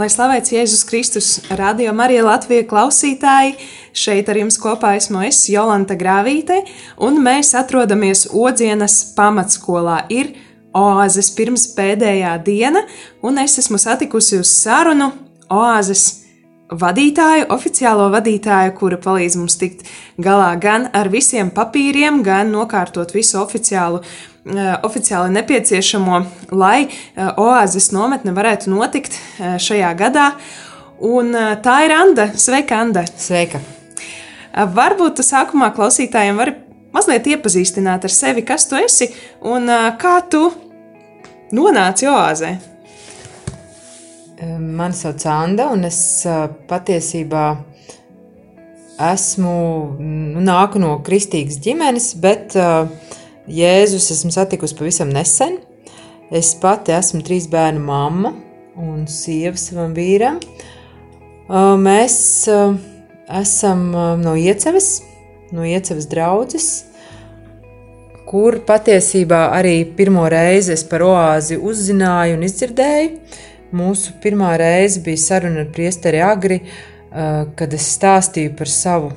Lai slavēts Jēzus Kristus, radio Marija Latvija klausītāji, šeit ar jums kopā esmu es, Jolanta Grāvīte, un mēs atrodamies Odzienas pamatskolā. Ir oāzes pirms pēdējā diena, un es esmu satikusi uz sarunu oāzes vadītāju, oficiālo vadītāju, kura palīdz mums tikt galā gan ar visiem papīriem, gan nokārtot visu oficiālu, oficiāli nepieciešamo, lai uh, oāzes nometne varētu notikt uh, šajā gadā. Un uh, tā ir Anna. Sveika, Anna! Sveika! Uh, varbūt tu sākumā klausītājiem vari mazliet iepazīstināt ar sevi, kas tu esi un uh, kā tu nonāci oāzē. Mani sauc Anna, un es patiesībā esmu nu, nāku no kristīgas ģimenes, bet ā, Jēzus esmu satikusi pavisam nesen. Es pati esmu trīs bērnu mamma un sieva savam vīram. Mēs esam no Iecevas, no Iecevas draudzes, kur patiesībā arī pirmo reizi es par oāzi uzzināju un izdzirdēju. Mūsu pirmā reize bija saruna ar priesteri Agri, kad es stāstīju par savu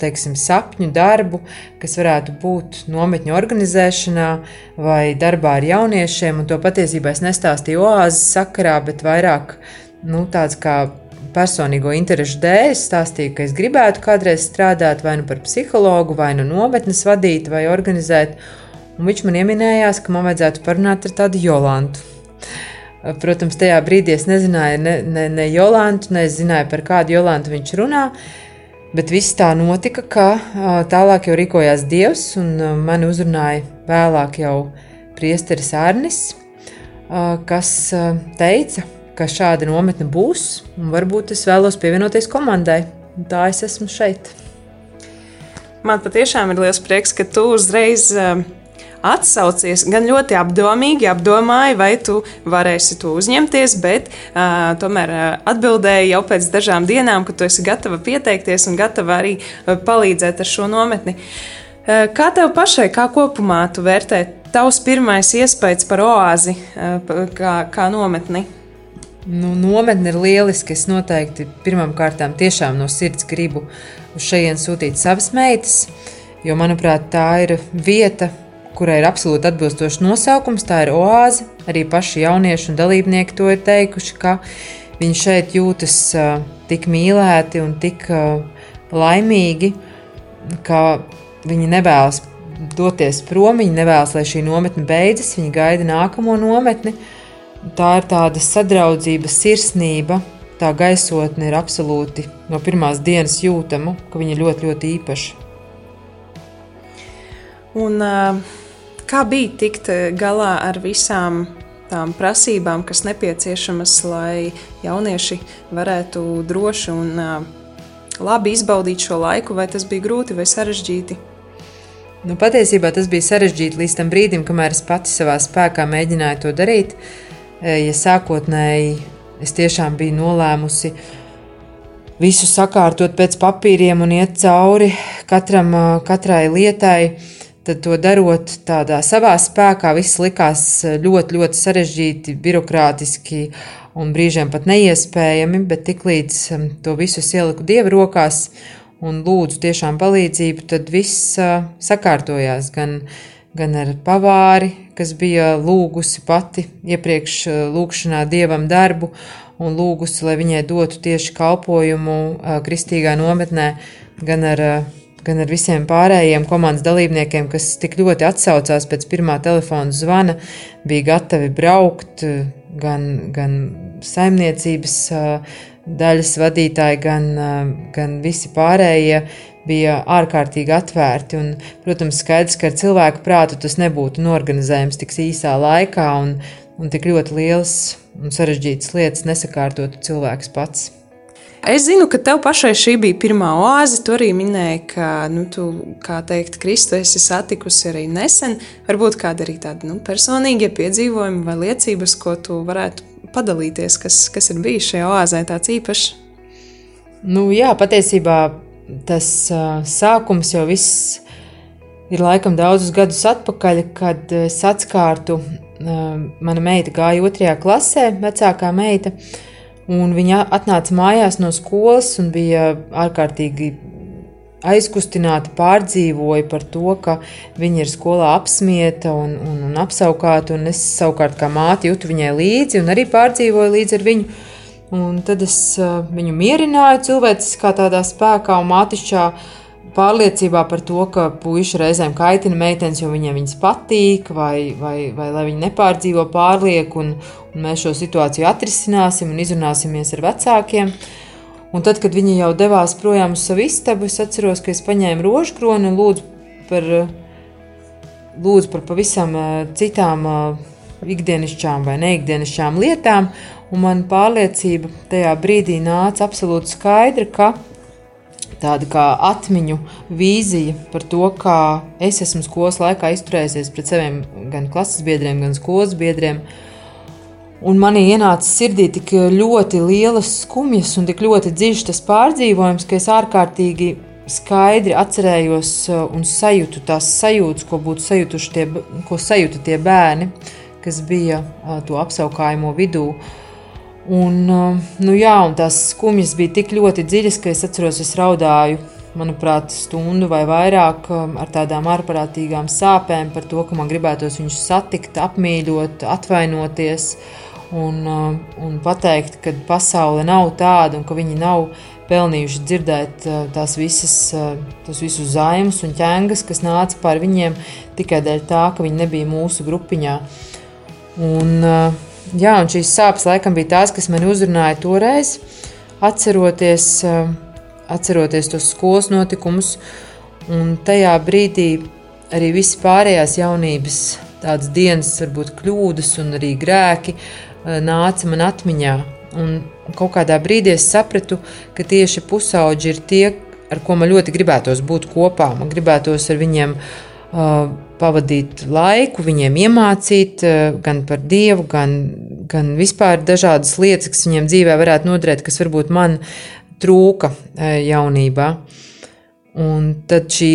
teiksim, sapņu darbu, kas varētu būt nometņu organizēšanā vai darbā ar jauniešiem. Un to patiesībā es nestāstīju oāzes sakarā, bet vairāk nu, tāds kā personīgo interesu dēļ. Es stāstīju, ka es gribētu kādreiz strādāt vai nu par psihologu, vai nu nometnes vadīt, vai organizēt. Un viņš man ieminējās, ka man vajadzētu parunāt ar tādu Jolantu. Protams, tajā brīdī es nezināju ne, ne, ne Jolantu, ne es zināju, par kādu Jolantu viņš runā. Bet viss tā notika, ka tālāk jau rīkojās Dievs, un mani uzrunāja vēlāk jau priesteris Arnis, kas teica, ka šāda nometne būs, un varbūt es vēlos pievienoties komandai. Tā es esmu šeit. Man patiešām ir liels prieks, ka tu uzreiz uh, atsaucies gan ļoti apdomīgi, apdomāji, vai tu varēsi to uzņemties, bet uh, tomēr uh, atbildēji jau pēc dažām dienām, ka tu esi gatava pieteikties un gatava arī uh, palīdzēt ar šo nometni. Uh, kā tev pašai, kā kopumā tu vērtē tavs pirmais iespējas par oāzi, uh, kā, kā nometni? Nu, nometne ir lieliska. Es noteikti pirmām kārtām tiešām no sirds gribu uz šejienes sūtīt savas meitas, jo, manuprāt, tā ir vieta, kurai ir absolūti atbilstošs nosaukums. Tā ir oāze. Arī paši jaunieši un dalībnieki to ir teikuši, ka viņi šeit jūtas tik mīlēti un tik laimīgi, ka viņi nevēlas doties prom, viņi nevēlas, lai šī nometne beidzas, viņi gaida nākamo nometni. Tā ir tāda sadraudzība, sirsnība, tā gaisotne ir absolūti no pirmās dienas jūtama, ka viņa ļoti, ļoti īpaša. Un, uh, kā bija tikt uh, galā ar visām tām prasībām, kas nepieciešamas, lai jaunieši varētu droši un uh, labi izbaudīt šo laiku, vai tas bija grūti vai sarežģīti? Nu, patiesībā tas bija sarežģīti līdz tam brīdim, kamēr es pati savā spēkā mēģināju to darīt. E, Ja sākotnēji es tiešām biju nolēmusi visu sakārtot pēc papīriem un iet cauri katram, ā, katrai lietai, tad to darot tādā savā spēkā, viss likās ļoti, ļoti sarežģīti, birokrātiski un brīžiem pat neiespējami, bet tiklīdz um, to visu ieliku Dieva rokās un lūdzu tiešām palīdzību, tad viss uh, sakārtojās gan, gan ar pavāri, kas bija lūgusi pati iepriekš uh, lūgšanā Dievam darbu un lūgusi, lai viņai dotu tieši kalpojumu kristīgā nometnē, gan ar gan ar visiem pārējiem komandas dalībniekiem, kas tik ļoti atsaucās pēc pirmā telefona zvana, bija gatavi braukt, gan, gan saimniecības daļas vadītāji, gan, gan visi pārējie bija ārkārtīgi atvērti. Un, protams, skaidrs, ka ar cilvēku prātu tas nebūtu norganizējams tik īsā laikā un, un tik ļoti lielas un sarežģītas lietas nesakārtotu cilvēks pats. Es zinu, ka tev pašai šī bija pirmā oāze. Tu arī minēji, ka, nu, tu, kā teikt, Kristu esi satikusi arī nesen. Varbūt kāda arī tāda nu, personīga piedzīvojuma vai liecības, ko tu varētu padalīties, kas, kas ir bijis šajā oāzē tāds īpašs. Nu, jā, patiesībā tas uh, sākums jau viss ir laikam daudzus gadus atpakaļ, kad es atskārtu, uh, mana meita gāja otrajā klasē, vecākā meita. Uh, Un viņa atnāca mājās no skolas un bija ārkārtīgi aizkustināta, pārdzīvoja par to, ka viņa ir skolā apsmieta un, un, un apsaukāta. Un es savukārt kā māte jūtu viņai līdzi un arī pārdzīvoju līdzi ar viņu. Un tad es uh, viņu mierināju cilvēciskā tādā spēkā un mātišķā pārliecībā par to, ka puiši reizēm kaitina meitenes, jo viņiem viņas patīk, vai, vai, vai lai viņi nepārdzīvo pārlieku, un, un mēs šo situāciju atrisināsim un izrunāsimies ar vecākiem. Un tad, kad viņi jau devās projām uz savu istabu, es atceros, ka es paņēmu rožu kroni un lūdzu par, lūdzu par pavisam citām ikdienišķām vai neikdienišķām lietām, un man pārliecība tajā brīdī nāca absolūti skaidra, ka tāda kā atmiņu vīzija par to, kā es esmu skolas laikā izturējies pret saviem gan klases biedriem, gan skolas biedriem. Un manī ienāca sirdī tik ļoti lielas skumjas un tik ļoti dziļš tas pārdzīvojums, ka es ārkārtīgi skaidri atcerējos uh, un sajūtu tās sajūtas, ko būtu sajutuši tie, ko sajuta tie bērni, kas bija uh, to apsaukājumu vidū. Uh, Un, um, nu jā, un tās skumjas bija tik ļoti dziļas, ka es atceros, es raudāju, manuprāt, stundu vai vairāk um, ar tādām ārprātīgām sāpēm par to, ka man gribētos viņus satikt, apmīļot, atvainoties un, um, un pateikt, ka pasaule nav tāda un ka viņi nav pelnījuši dzirdēt uh, tās visas, uh, tos visus zaimus un ķēngas, kas nāca par viņiem tikai dēļ tā, ka viņi nebija mūsu grupiņā. Un, uh, Jā, un šīs sāpes laikam bija tās, kas man uzrunāja toreiz, atceroties, eh, atceroties tos skolas notikumus. Un tajā brīdī arī visas pārējās jaunības, tādas dienas, varbūt kļūdas un arī grēki eh, nāca man atmiņā. Un kaut kādā brīdī es sapratu, ka tieši pusauģi ir tie, ar ko man ļoti gribētos būt kopā. Man gribētos ar viņiem uh, pavadīt laiku, viņiem iemācīt eh, gan par Dievu, gan, gan vispār dažādas lietas, kas viņiem dzīvē varētu noderēt, kas varbūt man trūka eh, jaunībā. Un tad šī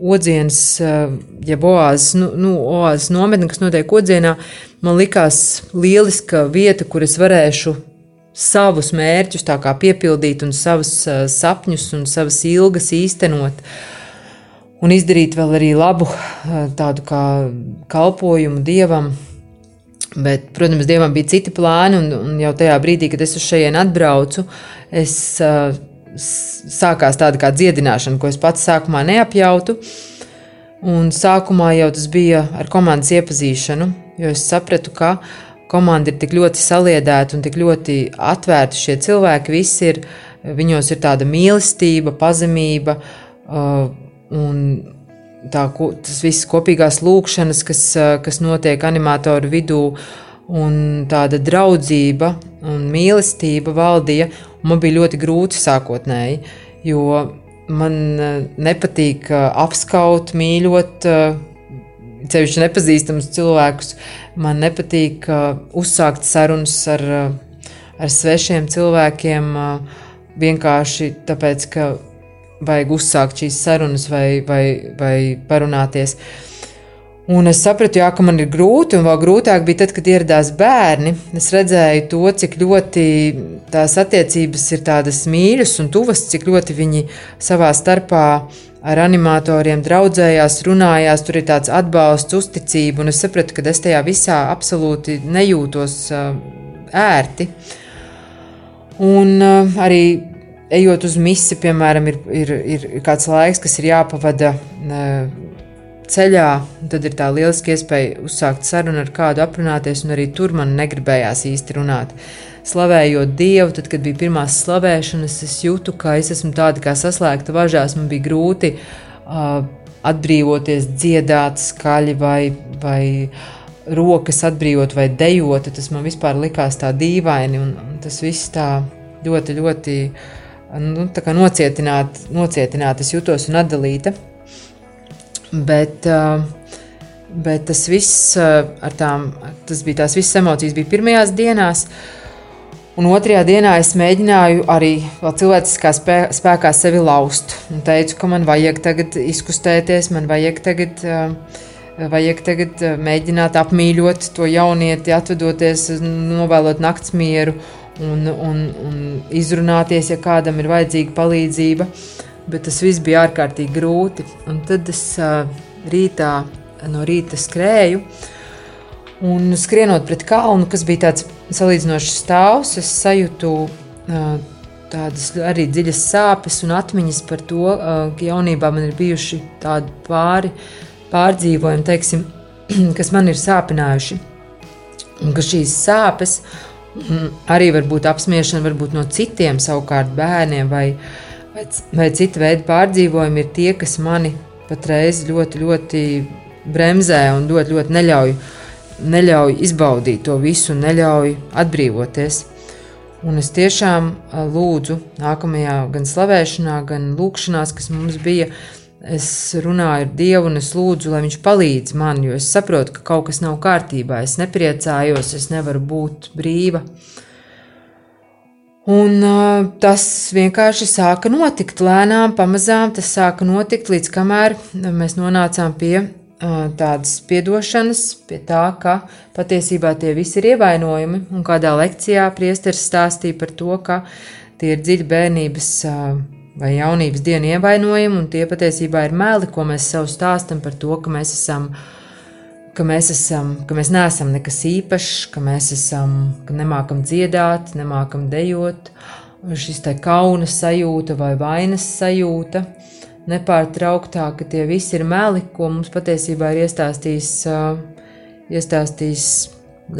odzienas, eh, ja oāzes, nu, nu, oāzes nometne, kas notiek odzienā, man likās lieliska vieta, kur es varēšu savus mērķus piepildīt un savus sapņus un savas ilgas īstenot. Uh, un izdarīt vēl arī labu tādu kā kalpojumu dievam. Bet, protams, dievam bija citi plāni, un, un jau tajā brīdī, kad es uz šejienes atbraucu, es, uh, sākās tāda kā dziedināšana, ko es pats sākumā neapjautu. Un sākumā jau tas bija ar komandas iepazīšanu, jo es sapratu, ka komanda ir tik ļoti saliedēta un tik ļoti atvērta. Šie cilvēki visi ir, viņos ir tāda mīlestība, pazemība. Uh, Un tā, tas viss kopīgās lūkšanas, kas, kas notiek animatoru vidū, un tāda draudzība un mīlestība valdīja. Man bija ļoti grūti sākotnēji, jo man nepatīk apskaut, mīļot ceļš nepazīstamus cilvēkus. Man nepatīk uzsākt sarunas ar, ar svešiem cilvēkiem vienkārši tāpēc, ka vajag uzsākt šīs sarunas vai, vai, vai parunāties. Un es sapratu, jā, ka man ir grūti, un vēl grūtāk bija tad, kad ieradās bērni. Es redzēju to, cik ļoti tās attiecības ir tādas mīļas un tuvas, cik ļoti viņi savā starpā ar animatoriem draudzējās, runājās. Tur ir tāds atbalsts, uzticība, un es sapratu, ka es tajā visā absolūti nejūtos ērti. Un arī ejot uz misiju, piemēram, ir, ir, ir kāds laiks, kas ir jāpavada ceļā, tad ir tā lieliska iespēja uzsākt sarunu ar kādu, aprunāties, un arī tur man negribējās īsti runāt. slavējot Dievu, tad, kad bija pirmās slavēšanas, es jūtu, ka es esmu tāda kā saslēgta važās. Man bija grūti uh, atbrīvoties, dziedāt skaļi vai, vai rokas atbrīvot vai dejot. Tas man vispār likās tā dīvaini, un, un tas viss tā ļoti, ļoti nu, nocietināt, nocietināt. Es jutos un atdalīta. Bet, uh, bet tas viss, uh, tām, tas bija tās visas emocijas, bija pirmajās dienās. Un otrajā dienā es mēģināju arī cilvēciskā spē, spēkā sevi laust. Un teicu, ka man vajag tagad izkustēties, man vajag tagad, uh, vajag tagad mēģināt apmīļot to jaunieti, atvedoties, novēlot nakts mieru un, un, un izrunāties, ja kādam ir vajadzīga palīdzība. Bet tas viss bija ārkārtīgi grūti. Un tad es uh, rītā, no rīta skrēju. Un skrienot pret kalnu, kas bija tāds salīdzinoši stāvs, es sajūtu uh, tādas arī dziļas sāpes un atmiņas par to, uh, ka jaunībā man ir bijuši tādi pāri, pārdzīvojumi, teiksim, kas man ir sāpinājuši. Un ka šīs sāpes arī var būt apspiešana, varbūt no citiem savukārt bērniem vai, vai, vai cita veida pārdzīvojumi, ir tie, kas mani patreiz ļoti, ļoti bremzē un ļoti, ļoti neļauj neļauj izbaudīt to visu, neļauj atbrīvoties. Un es tiešām lūdzu, nākamajā gan slavēšanā, gan lūkšanās, kas mums bija, es runāju ar Dievu un es lūdzu, lai Viņš palīdz man, jo es saprotu, ka kaut kas nav kārtībā, es nepriecājos, es nevaru būt brīva. Un uh, tas vienkārši sāka notikt lēnām, pamazām tas sāka notikt, līdz kamēr mēs nonācām pie tādas piedošanas, pie tā, ka patiesībā tie visi ir ievainojumi. Un kādā lekcijā priesteris stāstīja par to, ka tie ir dziļi bērnības vai jaunības dienu ievainojumi, un tie patiesībā ir meli, ko mēs sev stāstam par to, ka mēs esam. Ka mēs, esam, ka mēs neesam nekas īpašs, ka mēs esam, ka nemākam dziedāt, nemākam dejot, šis tā kauna sajūta vai vainas sajūta. Nepārtrauktā, ka tie visi ir meli, ko mums patiesībā ir iestāstījis, iestāstījis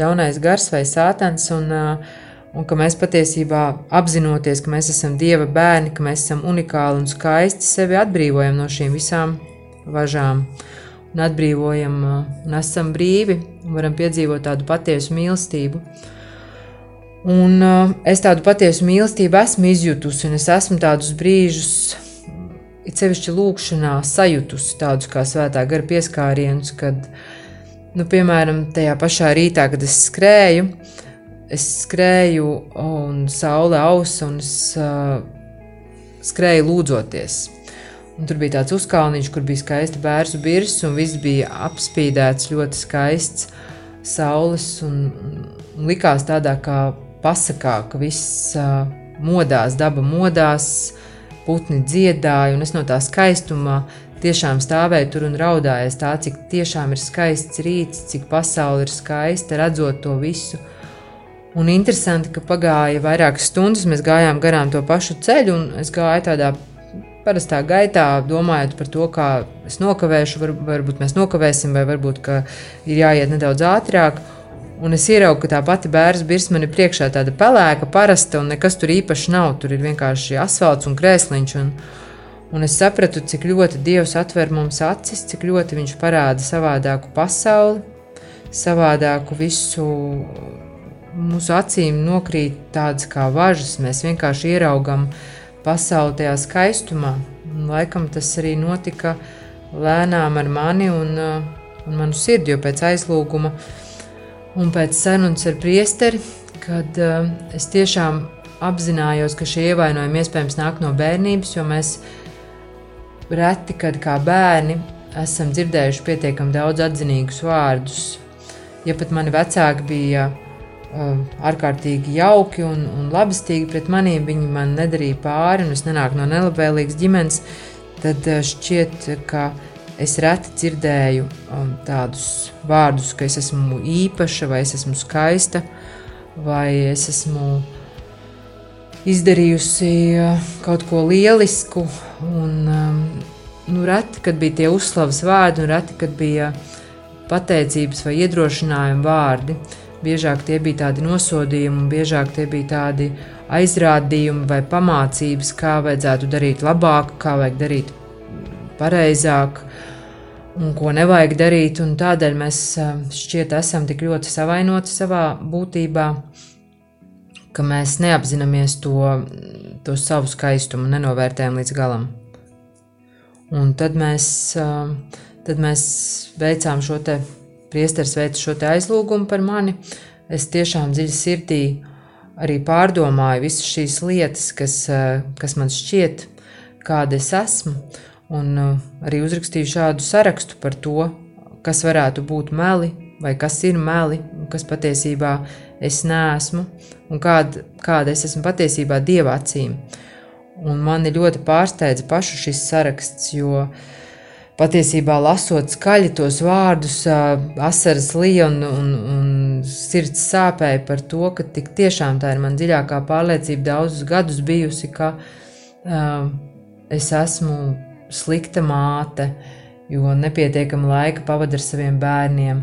ļaunais gars vai sātans, un, uh, un ka mēs patiesībā apzinoties, ka mēs esam Dieva bērni, ka mēs esam unikāli un skaisti, sevi atbrīvojam no šīm visām važām. Un atbrīvojam, uh, un esam brīvi, un varam piedzīvot tādu patiesu mīlestību. Un uh, es tādu patiesu mīlestību esmu izjutusi, un es esmu tādus brīžus it sevišķi lūkšanā sajutusi tādus kā svētā gara pieskārienus, kad, nu, piemēram, tajā pašā rītā, kad es skrēju, es skrēju un saule ausa un es uh, skrēju lūdzoties. Un tur bija tāds uzkalniņš, kur bija skaista bērnu birs, un viss bija apspīdēts, ļoti skaists saules, un, un likās tādā kā pasakā, ka viss uh, modās, daba modās, putni dziedāja, un es no tā skaistuma tiešām stāvēju tur un raudāju. Tā, cik tiešām ir skaists rīts, cik pasaule ir skaista, redzot to visu. Un interesanti, ka pagāja vairākas stundas, mēs gājām garām to pašu ceļu, un es gāju tādā parastā gaitā, domājot par to, kā es nokavēšu, var, varbūt mēs nokavēsim, vai varbūt ir jāiet nedaudz ātrāk. Un es ieraugu, ka tā pati bērns virsma ir priekšā tāda pelēka, parasta, un nekas tur īpaši nav. Tur ir vienkārši asfalts un krēsliņš. Un, un es sapratu, cik ļoti Dievs atver mums acis, cik ļoti Viņš parāda savādāku pasauli, savādāku visu. Mūsu acīm nokrīt tādas kā važas, mēs vienkārši ieraugam pasauli tajā skaistumā. Un laikam tas arī notika lēnām ar mani un, un manu sirdi, jo pēc aizlūguma uh, Un pēc sarunas ar priesteri, kad uh, es tiešām apzinājos, ka šie ievainojumi iespējams nāk no bērnības, jo mēs reti, kad kā bērni esam dzirdējuši pietiekami daudz atzinīgus vārdus. Ja pat mani vecāki bija uh, ārkārtīgi jauki un, un labestīgi pret maniem, viņi man nedarīja pāri, un es nenāku no nelabvēlīgas ģimenes, tad uh, šķiet, ka es reti dzirdēju um, tādus vārdus, ka es esmu īpaša, vai es esmu skaista, vai es esmu izdarījusi uh, kaut ko lielisku. Un, um, nu, reti, kad bija tie uzslavas vārdi, un reti, kad bija pateicības vai iedrošinājuma vārdi. Biežāk tie bija tādi nosodījumi, biežāk tie bija tādi aizrādījumi vai pamācības, kā vajadzētu darīt labāk, kā vajag darīt pareizāk un ko nevajag darīt. Tādēļ mēs eh, šķiet esam tik ļoti savainoti savā būtībā, ka mēs neapzināmies to, to savu skaistumu, nenovērtējam līdz galam. Un tad mēs, eh, tad mēs veicām šo te priesteris veica šo aizlūgumu par mani. Es tiešām dziļi sirdī arī pārdomāju visas šīs lietas, kas, eh, kas man šķiet, kāda es esmu un uh, arī uzrakstīju šādu sarakstu par to, kas varētu būt meli, vai kas ir meli, un kas patiesībā es neesmu, un kāda, kāda es esmu patiesībā dieva acīm. Un mani ļoti pārsteidza pašu šis saraksts, jo patiesībā lasot skaļi tos vārdus, uh, asaras lija un, un, un sirds sāpēja par to, ka tik tiešām tā ir man dziļākā pārliecība daudzus gadus bijusi, ka uh, es esmu slikta māte, jo nepietiekama laika pavadu ar saviem bērniem.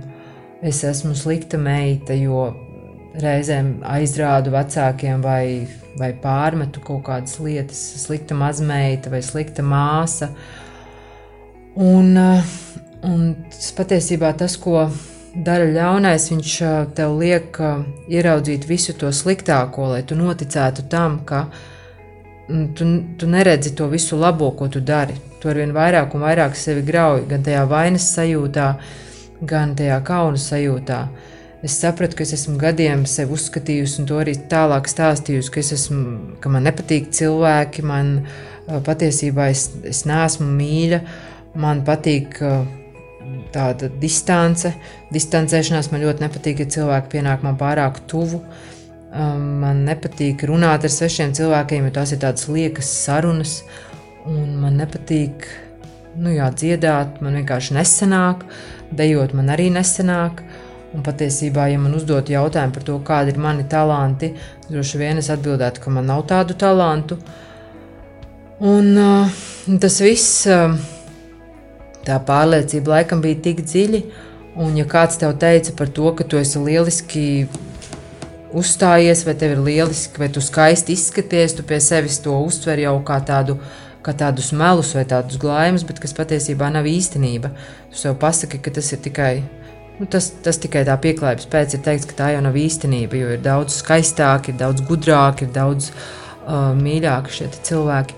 Es esmu slikta meita, jo reizēm aizrādu vecākiem vai, vai pārmetu kaut kādas lietas, slikta mazmeita vai slikta māsa. Un, un tas patiesībā tas, ko dara ļaunais, viņš tev liek ieraudzīt visu to sliktāko, lai tu noticētu tam, ka tu, tu neredzi to visu labo, ko tu dari tu arvien vairāk un vairāk sevi grauj, gan tajā vainas sajūtā, gan tajā kauna sajūtā. Es sapratu, ka es esmu gadiem sevi uzskatījusi, un to arī tālāk stāstījusi, ka, esmu, ka man nepatīk cilvēki, man patiesībā es, es neesmu mīļa, man patīk tāda distance. Distancēšanās man ļoti nepatīk, ja cilvēki pienāk man pārāk tuvu. Man nepatīk runāt ar svešiem cilvēkiem, jo tās ir tādas liekas sarunas. Uh, un man nepatīk nu, jā, dziedāt, man vienkārši nesanāk, dejot man arī nesanāk. Un patiesībā, ja man uzdot jautājumu par to, kādi ir mani talanti, droši vien es atbildētu, ka man nav tādu talantu. Un uh, tas viss, uh, tā pārliecība laikam bija tik dziļa, un ja kāds tev teica par to, ka tu esi lieliski uzstājies, vai tev ir lieliski, vai tu skaisti izskaties, tu pie sevis to uztver jau kā tādu kā tādus melus vai tādus glājumus, bet kas patiesībā nav īstenība. Tu sev pasaki, ka tas ir tikai. Nu, tas, tas tikai tā pieklājības pēc ir teikt, ka tā jau nav īstenība, jo ir daudz skaistāki, ir daudz gudrāki, ir daudz uh, mīļāki šie cilvēki.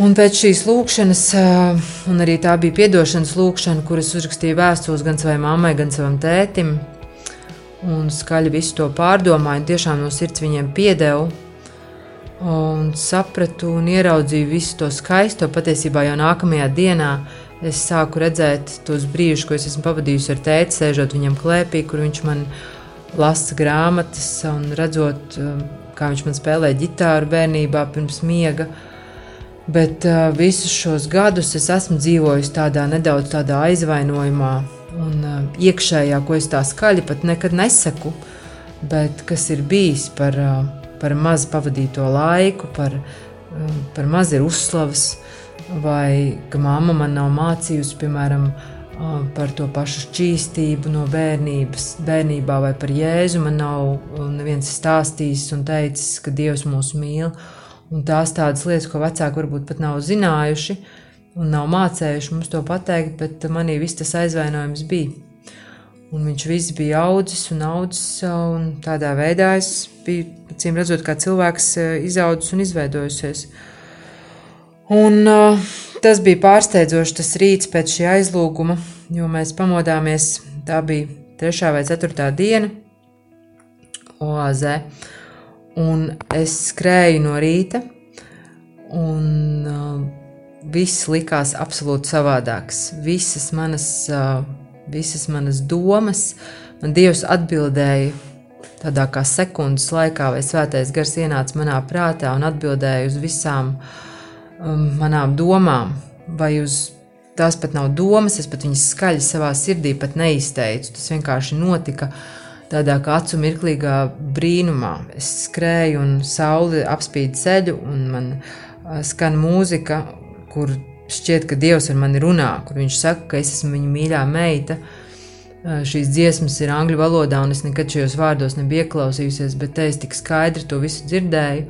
Un pēc šīs lūkšanas, uh, un arī tā bija atdošanas lūkšana, kuras uzrakstīju vēstules gan savai mammai, gan savam tētim, un skaļi visu to pārdomāju, tiešām no sirds viņiem piedevu un sapratu un ieraudzīju visu to skaisto. Patiesībā jau nākamajā dienā es sāku redzēt tos brīžus, ko es esmu pavadījusi ar tēti, sēžot viņam klēpī, kur viņš man lasa grāmatas un redzot, um, kā viņš man spēlē ģitāru bērnībā pirms miega. Bet uh, visus šos gadus es esmu dzīvojis tādā nedaudz tādā aizvainojumā un uh, iekšējā, ko es tā skaļi pat nekad nesaku, bet kas ir bijis par uh, par maz pavadīto laiku, par, um, par maz ir uzslavas, vai ka mamma man nav mācījusi, piemēram, um, par to pašu šķīstību no bērnības, bērnībā, vai par Jēzu man nav um, neviens stāstījis un teicis, ka Dievs mūs mīl. Un tās tādas lietas, ko vecāki varbūt pat nav zinājuši un nav mācējuši mums to pateikt, bet manī viss tas aizvainojums bija. Un viņš viss bija audzis un audzis, un tādā veidā es biju, acīm redzot, kā cilvēks eh, izaudzis un izveidojusies. Un uh, tas bija pārsteidzoši tas rīts pēc šī aizlūguma, jo mēs pamodāmies, tā bija trešā vai ceturtā diena oāzē, un es skrēju no rīta, un uh, viss likās absolūti savādāks. Visas manas uh, visas manas domas, man Dievs atbildēja tādā kā sekundes laikā, vai svētais gars ienāca manā prātā un atbildēja uz visām um, manām domām, vai uz tās pat nav domas, es pat viņas skaļi savā sirdī neizteicu. Tas vienkārši notika tādā kā acu mirklīgā brīnumā. Es skrēju un saule apspīd ceļu, un man skan mūzika, kur šķiet, ka Dievs ar mani runā, kur viņš saka, ka es esmu viņa mīļā meita. šīs dziesmas ir angļu valodā, un es nekad šajos vārdos nebiju ieklausījusies, bet te es tik skaidri to visu dzirdēju,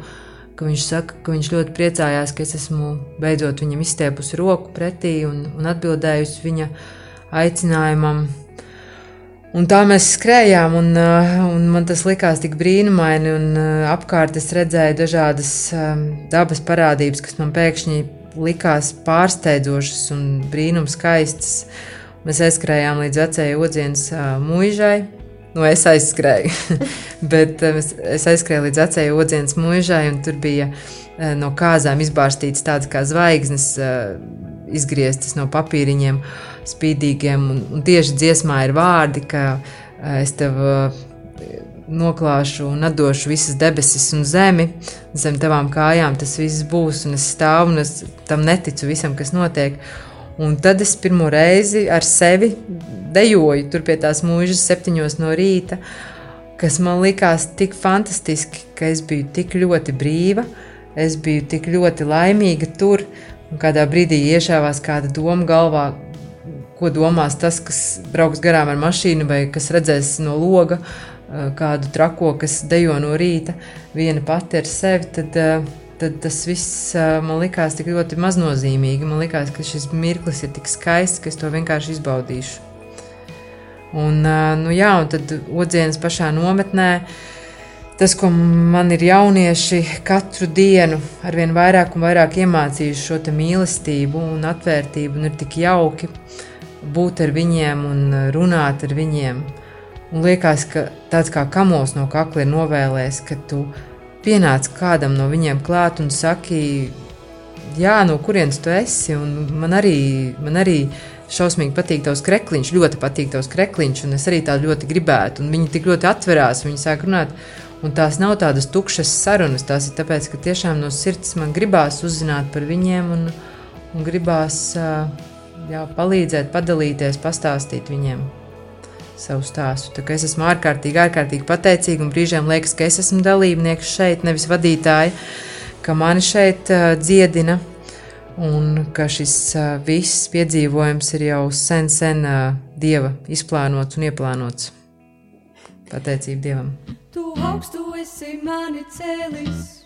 ka viņš saka, ka viņš ļoti priecājās, ka es esmu beidzot viņam izstiepusi roku pretī un, un atbildējusi viņa aicinājumam. Un tā mēs skrējām, un, un man tas likās tik brīnumaini. Apkārt es redzēju dažādas dabas parādības, kas man pēkšņi likās pārsteidzošas un brīnums skaistas. Mēs aizskrējām līdz vecajai odzienas mūžai. Nu, es aizskrēju, bet es aizskrēju līdz vecajai odzienas mūžai, un tur bija no kāzām izbārstītas tādas kā zvaigznes, izgrieztas no papīriņiem, spīdīgiem. Un, un tieši dziesmā ir vārdi, ka es tev noklāšu un atdošu visas debesis un zemi. Zem tavām kājām tas viss būs, un es stāvu un es tam neticu visam, kas notiek. Un tad es pirmo reizi ar sevi dejoju tur pie tās mūžas, septiņos no rīta, kas man likās tik fantastiski, ka es biju tik ļoti brīva, es biju tik ļoti laimīga tur. Un kādā brīdī iešāvās kāda doma galvā, ko domās tas, kas brauks garām ar mašīnu vai kas redzēs no loga kādu trako, kas dejo no rīta, viena pati ar sevi. Tad, uh, tad tas viss man likās tik ļoti maznozīmīgi. Man likās, ka šis mirklis ir tik skaists, ka es to vienkārši izbaudīšu. Un, nu jā, un tad odzienas pašā nometnē. Tas, ko man ir jaunieši katru dienu ar vien vairāk un vairāk iemācījuši šo mīlestību un atvērtību, un ir tik jauki būt ar viņiem un runāt ar viņiem. Un liekas, ka tāds kā kamos no kakla ir novēlējis, ka tu pienāc kādam no viņiem klāt un saki, jā, no kurienes tu esi. Man arī, man arī šausmīgi patīk tavs krekliņš, ļoti patīk tavs krekliņš, un es arī tādu ļoti gribētu. Un viņi tik ļoti atverās, viņi sāk runāt. Un tās nav tādas tukšas sarunas, tās ir tāpēc, ka tiešām no sirds man gribās uzzināt par viņiem un, un gribās jā, palīdzēt, padalīties, pastāstīt viņiem savu stāstu. Tā es esmu ārkārtīgi, ārkārtīgi pateicīga un brīžiem liekas, ka es esmu dalībnieks šeit, nevis vadītāji, ka mani šeit uh, dziedina un ka šis uh, viss piedzīvojums ir jau sen, sen uh, dieva izplānots un ieplānots. Pateicība dievam. Tu augstu esi mani cēlis,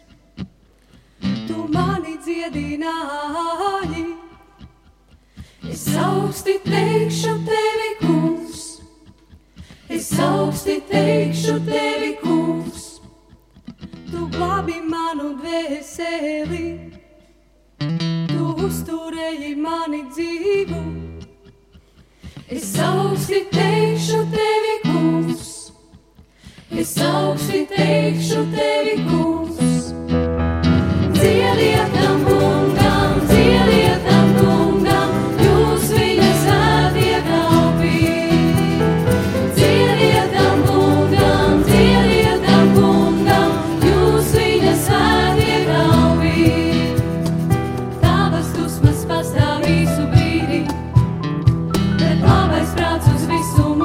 tu mani dziedināji. Es augsti teikšu tevi, kungs. Es augsti teikšu tevi, kungs, tu glābi manu dvēseli, tu uzturēji mani dzīvu. Es augsti teikšu tevi, kungs, es augsti teikšu tevi, kungs, dziediet tam kungam, ir labais prāts uz visu.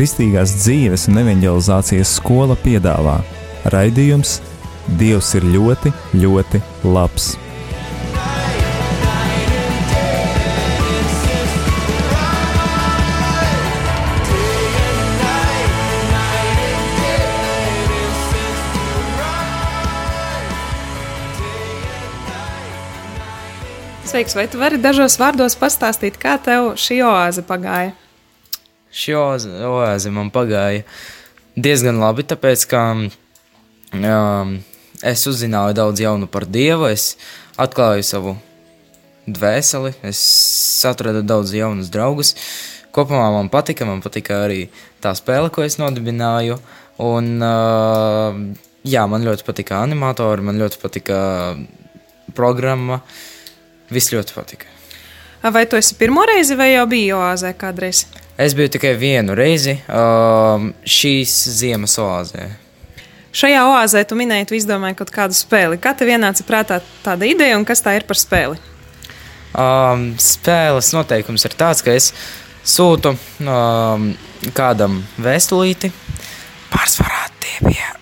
Kristīgās dzīves un evanģelizācijas skola piedāvā raidījums Dievs ir ļoti, ļoti labs. Sveiks, vai tu vari dažos vārdos pastāstīt, kā tev šī oāze pagāja? Šī oāze, man pagāja diezgan labi, tāpēc ka um, es uzzināju daudz jaunu par Dievu, es atklāju savu dvēseli, es atradu daudz jaunus draugus. Kopumā man patika, man patika arī tā spēle, ko es nodibināju. Un, uh, jā, man ļoti patika animatori, man ļoti patika programma. Viss ļoti patika. Vai tu esi pirmo reizi vai jau biji oāzē kādreiz? Es biju tikai vienu reizi um, šīs ziemas oāzē. Šajā oāzē tu minēji, tu izdomāji kaut kādu spēli. Kā tev ienāca prātā tāda ideja un kas tā ir par spēli? Um, spēles noteikums ir tāds, ka es sūtu um, kādam vēstulīti. Pārsvarā tie bija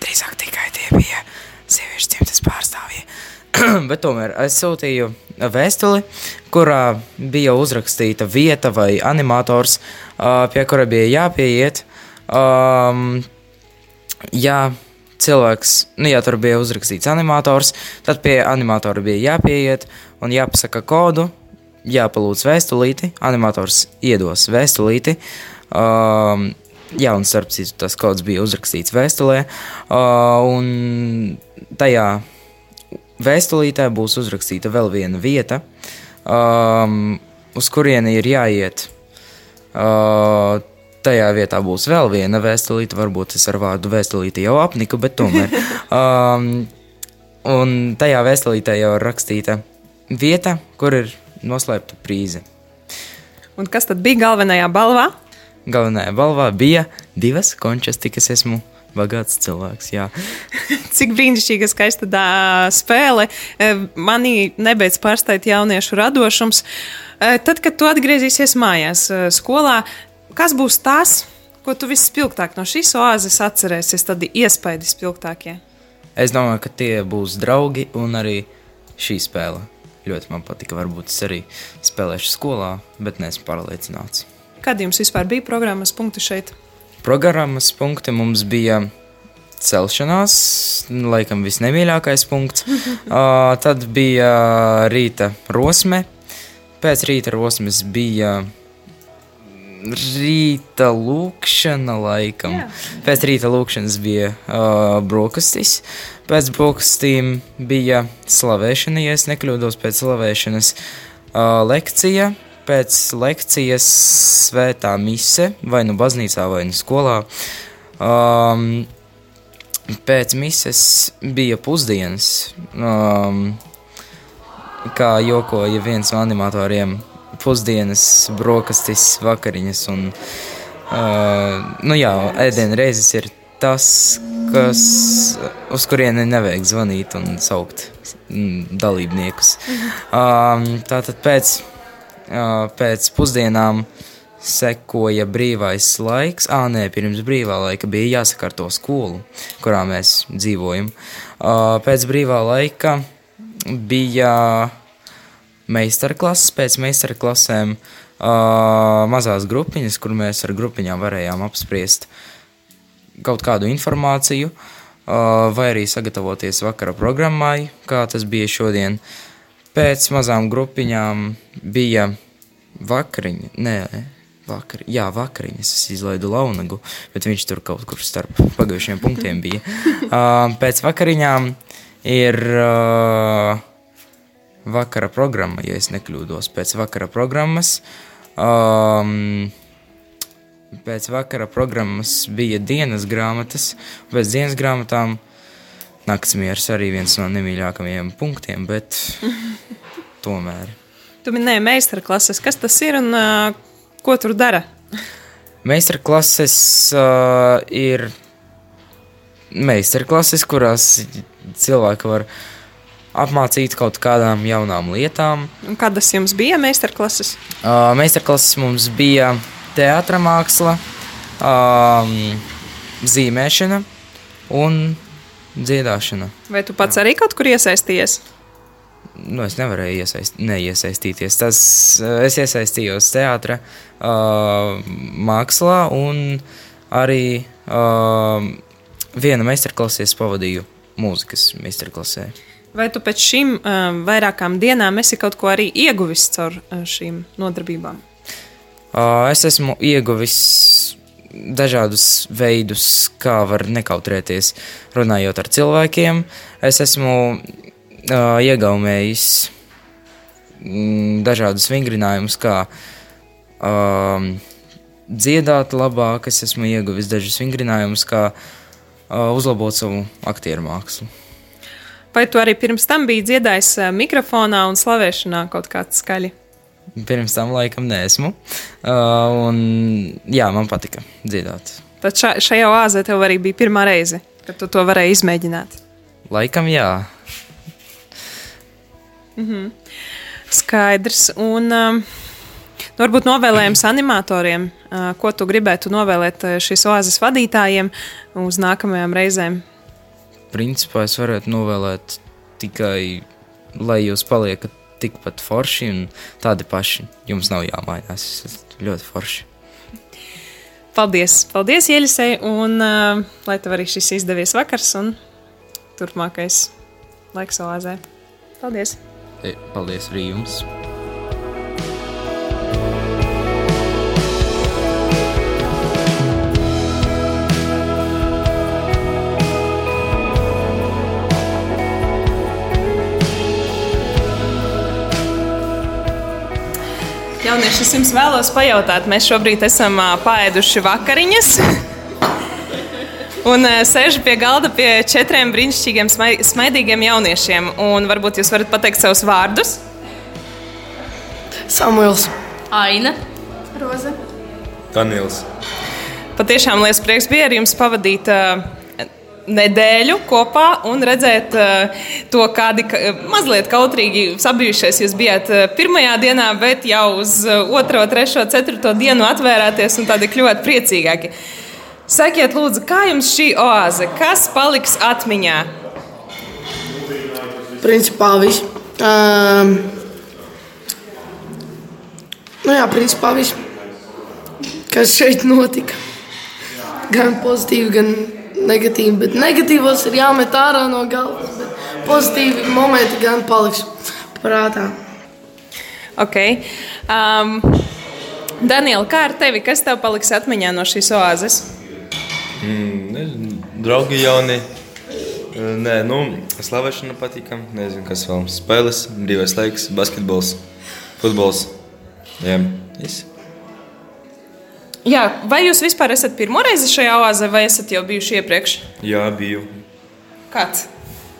drīzāk tikai tie bija sieviešu dzimtes pārstāvji. Bet tomēr es sūtīju vēstuli, kurā bija uzrakstīta vieta vai animators, pie kura bija jāpieiet. Um, ja cilvēks, nu, ja tur bija uzrakstīts animators, tad pie animatora bija jāpieiet un jāpasaka kodu, jāpalūdz vēstulīti, animators iedos vēstulīti. Um, jā, un starp citu, tas kods bija uzrakstīts vēstulē, uh, un tajā vēstulītē būs uzrakstīta vēl viena vieta, um, uz kurieni ir jāiet. Uh, tajā vietā būs vēl viena vēstulīte, varbūt es ar vārdu vēstulīte jau apniku, bet tomēr. Um, un tajā vēstulītē jau ir rakstīta vieta, kur ir noslēpta prīze. Un kas tad bija galvenajā balvā? Galvenajā balvā bija divas končas, tik es esmu bagāts cilvēks. Jā. Cik brīnišķīga, skaista tā spēle. E, Manī nebeidz pārsteigt jauniešu radošums. E, Tad, kad tu atgriezīsies mājās, e, skolā, kas būs tas, ko tu vispilgtāk no šīs oāzes atcerēsies, tad iespaidi spilgtākie? Es domāju, ka tie būs draugi un arī šī spēle. Ļoti man patika. Varbūt es arī spēlēšu skolā, bet neesmu pārliecināts. Kad jums vispār bija programmas punkti šeit? Programmas punkti mums bija celšanās, laikam visnemīļākais punkts. uh, tad bija rīta rosme. Pēc rīta rosmes bija rīta lūkšana, laikam. Jā. Pēc rīta lūkšanas bija uh, brokastis. Pēc brokastīm bija slavēšana, ja es nekļūdos, pēc slavēšanas uh, lekcija. Pēc lekcijas svētā mise, vai nu baznīcā, vai nu skolā. Um, pēc mises bija pusdienas. Um, kā jokoja viens no animatoriem, pusdienas, brokastis, vakariņas. Un, uh, nu jā, ēdienu reizes ir tas, kas, uz kurieni nevajag zvanīt un saukt mm, dalībniekus. Um, tātad pēc, pēc pusdienām sekoja brīvais laiks. Ah, nē, pirms brīvā laika bija jāsakārto skolu, kurā mēs dzīvojam. Uh, pēc brīvā laika bija meistarklases, pēc meistarklasēm uh, mazās grupiņas, kur mēs ar grupiņām varējām apspriest kaut kādu informāciju, uh, vai arī sagatavoties vakara programmai, kā tas bija šodien. Pēc mazām grupiņām bija vakariņa, nē, vakar, jā, vakariņas. Es izlaidu launagu, bet viņš tur kaut kur starp pagājušiem punktiem bija. Uh, pēc vakariņām ir uh, vakara programma, ja es nekļūdos. Pēc vakara programmas. Um, pēc vakara programmas bija dienas grāmatas, pēc dienas grāmatām naktsmieris arī viens no nemīļākajiem punktiem, bet tomēr. Tu minēji meistarklases. Kas tas ir un uh, ko tur dara? Meistarklases uh, ir meistarklases, kurās cilvēki var apmācīt kaut kādām jaunām lietām. Un kādas jums bija meistarklases? Uh, meistarklases mums bija teātris māksla, um, zīmēšana un dziedāšana. Vai tu pats arī kaut kur iesaistījies? Nu, es nevarēju iesaist, neiesaistīties. Tas, eh, es iesaistījos teātrī, uh, mākslā un arī uh, viena meistarklasē pavadīju mūzikas meistarklasē. Vai tu pēc šīm uh, vairākām dienām esi kaut ko arī ieguvis caur uh, šīm nodarbībām? Uh, es esmu ieguvis dažādus veidus, kā var nekautrēties runājot ar cilvēkiem. Es esmu uh, iegaumējis mm, dažādus vingrinājumus, kā um, dziedāt labāk. Es esmu ieguvis dažus vingrinājumus, kā uh, uzlabot savu aktieru mākslu. Vai tu arī pirms tam biji dziedājis uh, mikrofonā un slavēšanā kaut kāds skaļi? Pirms tam laikam nesmu. Uh, un, jā, man patika dziedāt. Tad ša, šajā oāzē tev arī bija pirmā reize, kad tu to varēji izmēģināt. Laikam jā. Skaidrs. Un, um, nu, varbūt novēlējums animatoriem, uh, ko tu gribētu novēlēt uh, šīs oāzes vadītājiem uz nākamajām reizēm. Principā es varētu novēlēt tikai, lai jūs paliekat tikpat forši un tādi paši. Jums nav jāmainās. Esat ļoti forši. Paldies! Paldies, Ielisei! Un uh, lai tev arī šis izdevies vakars un turpmākais laiks oāzē. Paldies! E, Paldies arī jums! Jaunieši, es jums vēlos pajautāt, mēs šobrīd esam paēduši vakariņas. Un sēž pie galda pie četriem brīnišķīgiem, smai- smaidīgiem jauniešiem. Un varbūt jūs varat pateikt savus vārdus. Samuēls. Aina, Roza, Daniels. Patiešām liels prieks bija ar jums pavadīt uh, nedēļu kopā un redzēt uh, to, kādi mazliet kautrīgi sabijušies jūs bijāt uh, pirmajā dienā, bet jau uz uh, otro, trešo, ceturto dienu atvērāties un tādi kļuvāt priecīgāki. Sakiet, lūdzu, kā jums šī oāze? Kas paliks atmiņā? Principā viss. Um, nu jā, principā viss. Kas šeit notika? Gan pozitīvi, gan negatīvi. Bet negatīvos ir jāmet ārā no galvas. Pozitīvi momenti gan paliks prātā. Okay. Um, Daniela, kā ar tevi? Kas tev paliks atmiņā no šīs oāzes? Mm, nezinu, draugi jauni. Eh, Nē, nu, slavēšana patīk. Nezinu, kas vēl. Spēles, brīvais laiks, basketbols, futbols. Jā, viss. Jā, vai jūs vispār esat pirmo reizi šajā oāzē, vai esat jau bijuši iepriekš? Jā, biju. Kāds?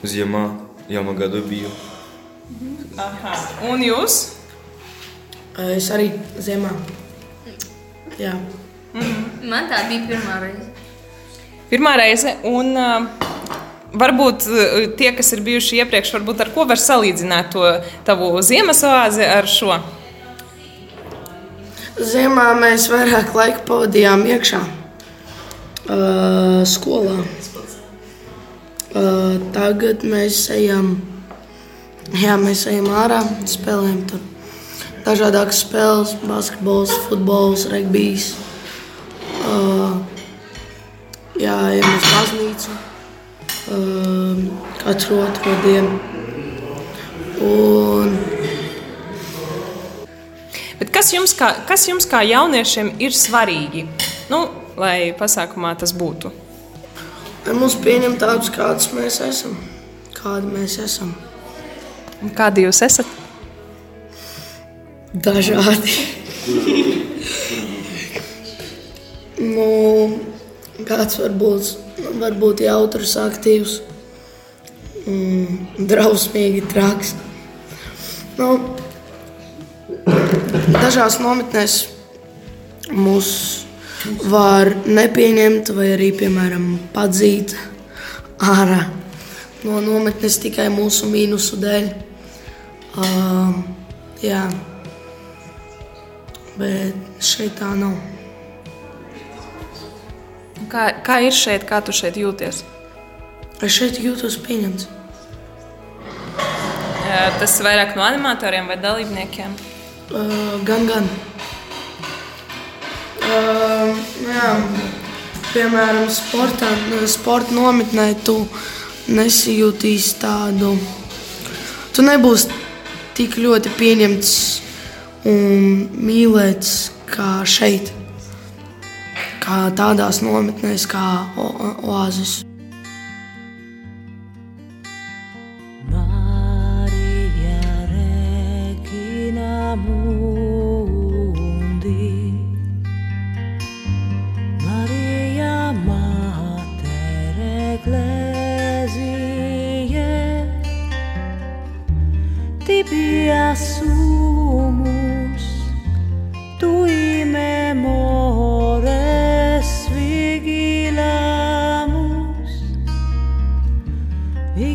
Ziemā, jaunā gadu biju. Aha. Un jūs? Es arī ziemā. Jā. man tā bija pirmā reize. Pirmā reize, un uh, varbūt uh, tie, kas ir bijuši iepriekš, varbūt ar ko var salīdzināt to tavu ziemas oāzi ar šo? Ziemā mēs vairāk laika pavadījām iekšā, uh, skolā. Uh, tagad mēs ejam, jā, mēs ejam ārā, spēlējam tur dažādas spēles, basketbols, futbols, regbijs. Uh, jā, ejam uz baznīcu uh, katru otro dienu. Un, Bet kas jums, kā, kas jums kā jauniešiem ir svarīgi? Nu, lai pasākumā tas būtu. lai mūs pieņem tādus, kādus mēs esam. Kādi mēs esam? Un kādi jūs esat? Dažādi. nu, kāds var būt, var būt jautrs, aktīvs, mm, drausmīgi, traks. Nu, dažās nometnēs mūs var nepieņemt, vai arī, piemēram, padzīt ārā no nometnes tikai mūsu mīnusu dēļ. Uh, jā, bet šeit tā nav. Kā, kā ir šeit, kā tu šeit jūties? Es šeit jūtos pieņemts. Tas vairāk no animatoriem vai dalībniekiem? Uh, gan, gan. Uh, jā, piemēram, sportā, sporta nometnē tu nesijūtīsi tādu. Tu nebūsi tik ļoti pieņemts un mīlēts kā šeit. Kā tādās nometnēs, kā oāzes.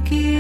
begin.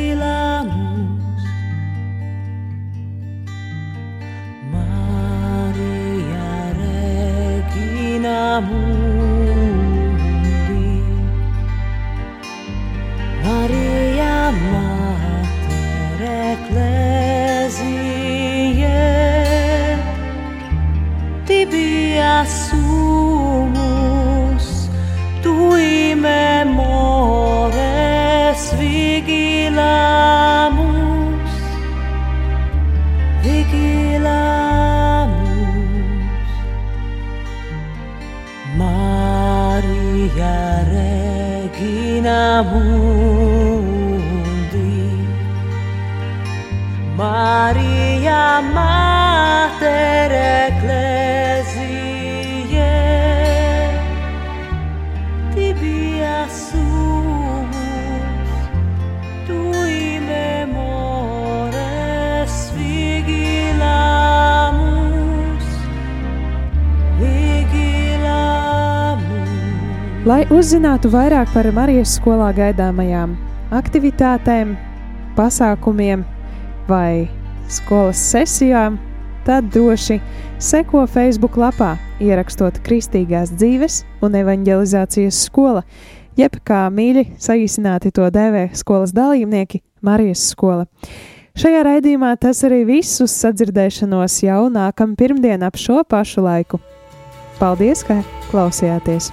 Lai uzzinātu vairāk par Marijas skolā gaidāmajām aktivitātēm, pasākumiem vai skolas sesijām, tad droši seko Facebook lapā, ierakstot Kristīgās dzīves un evanģelizācijas skola, jeb kā mīļi saīsināti to dēvē skolas dalībnieki Marijas skola. Šajā raidījumā tas arī viss uz sadzirdēšanos jau nākamā pirmdiena ap šo pašu laiku. Paldies, ka klausījāties!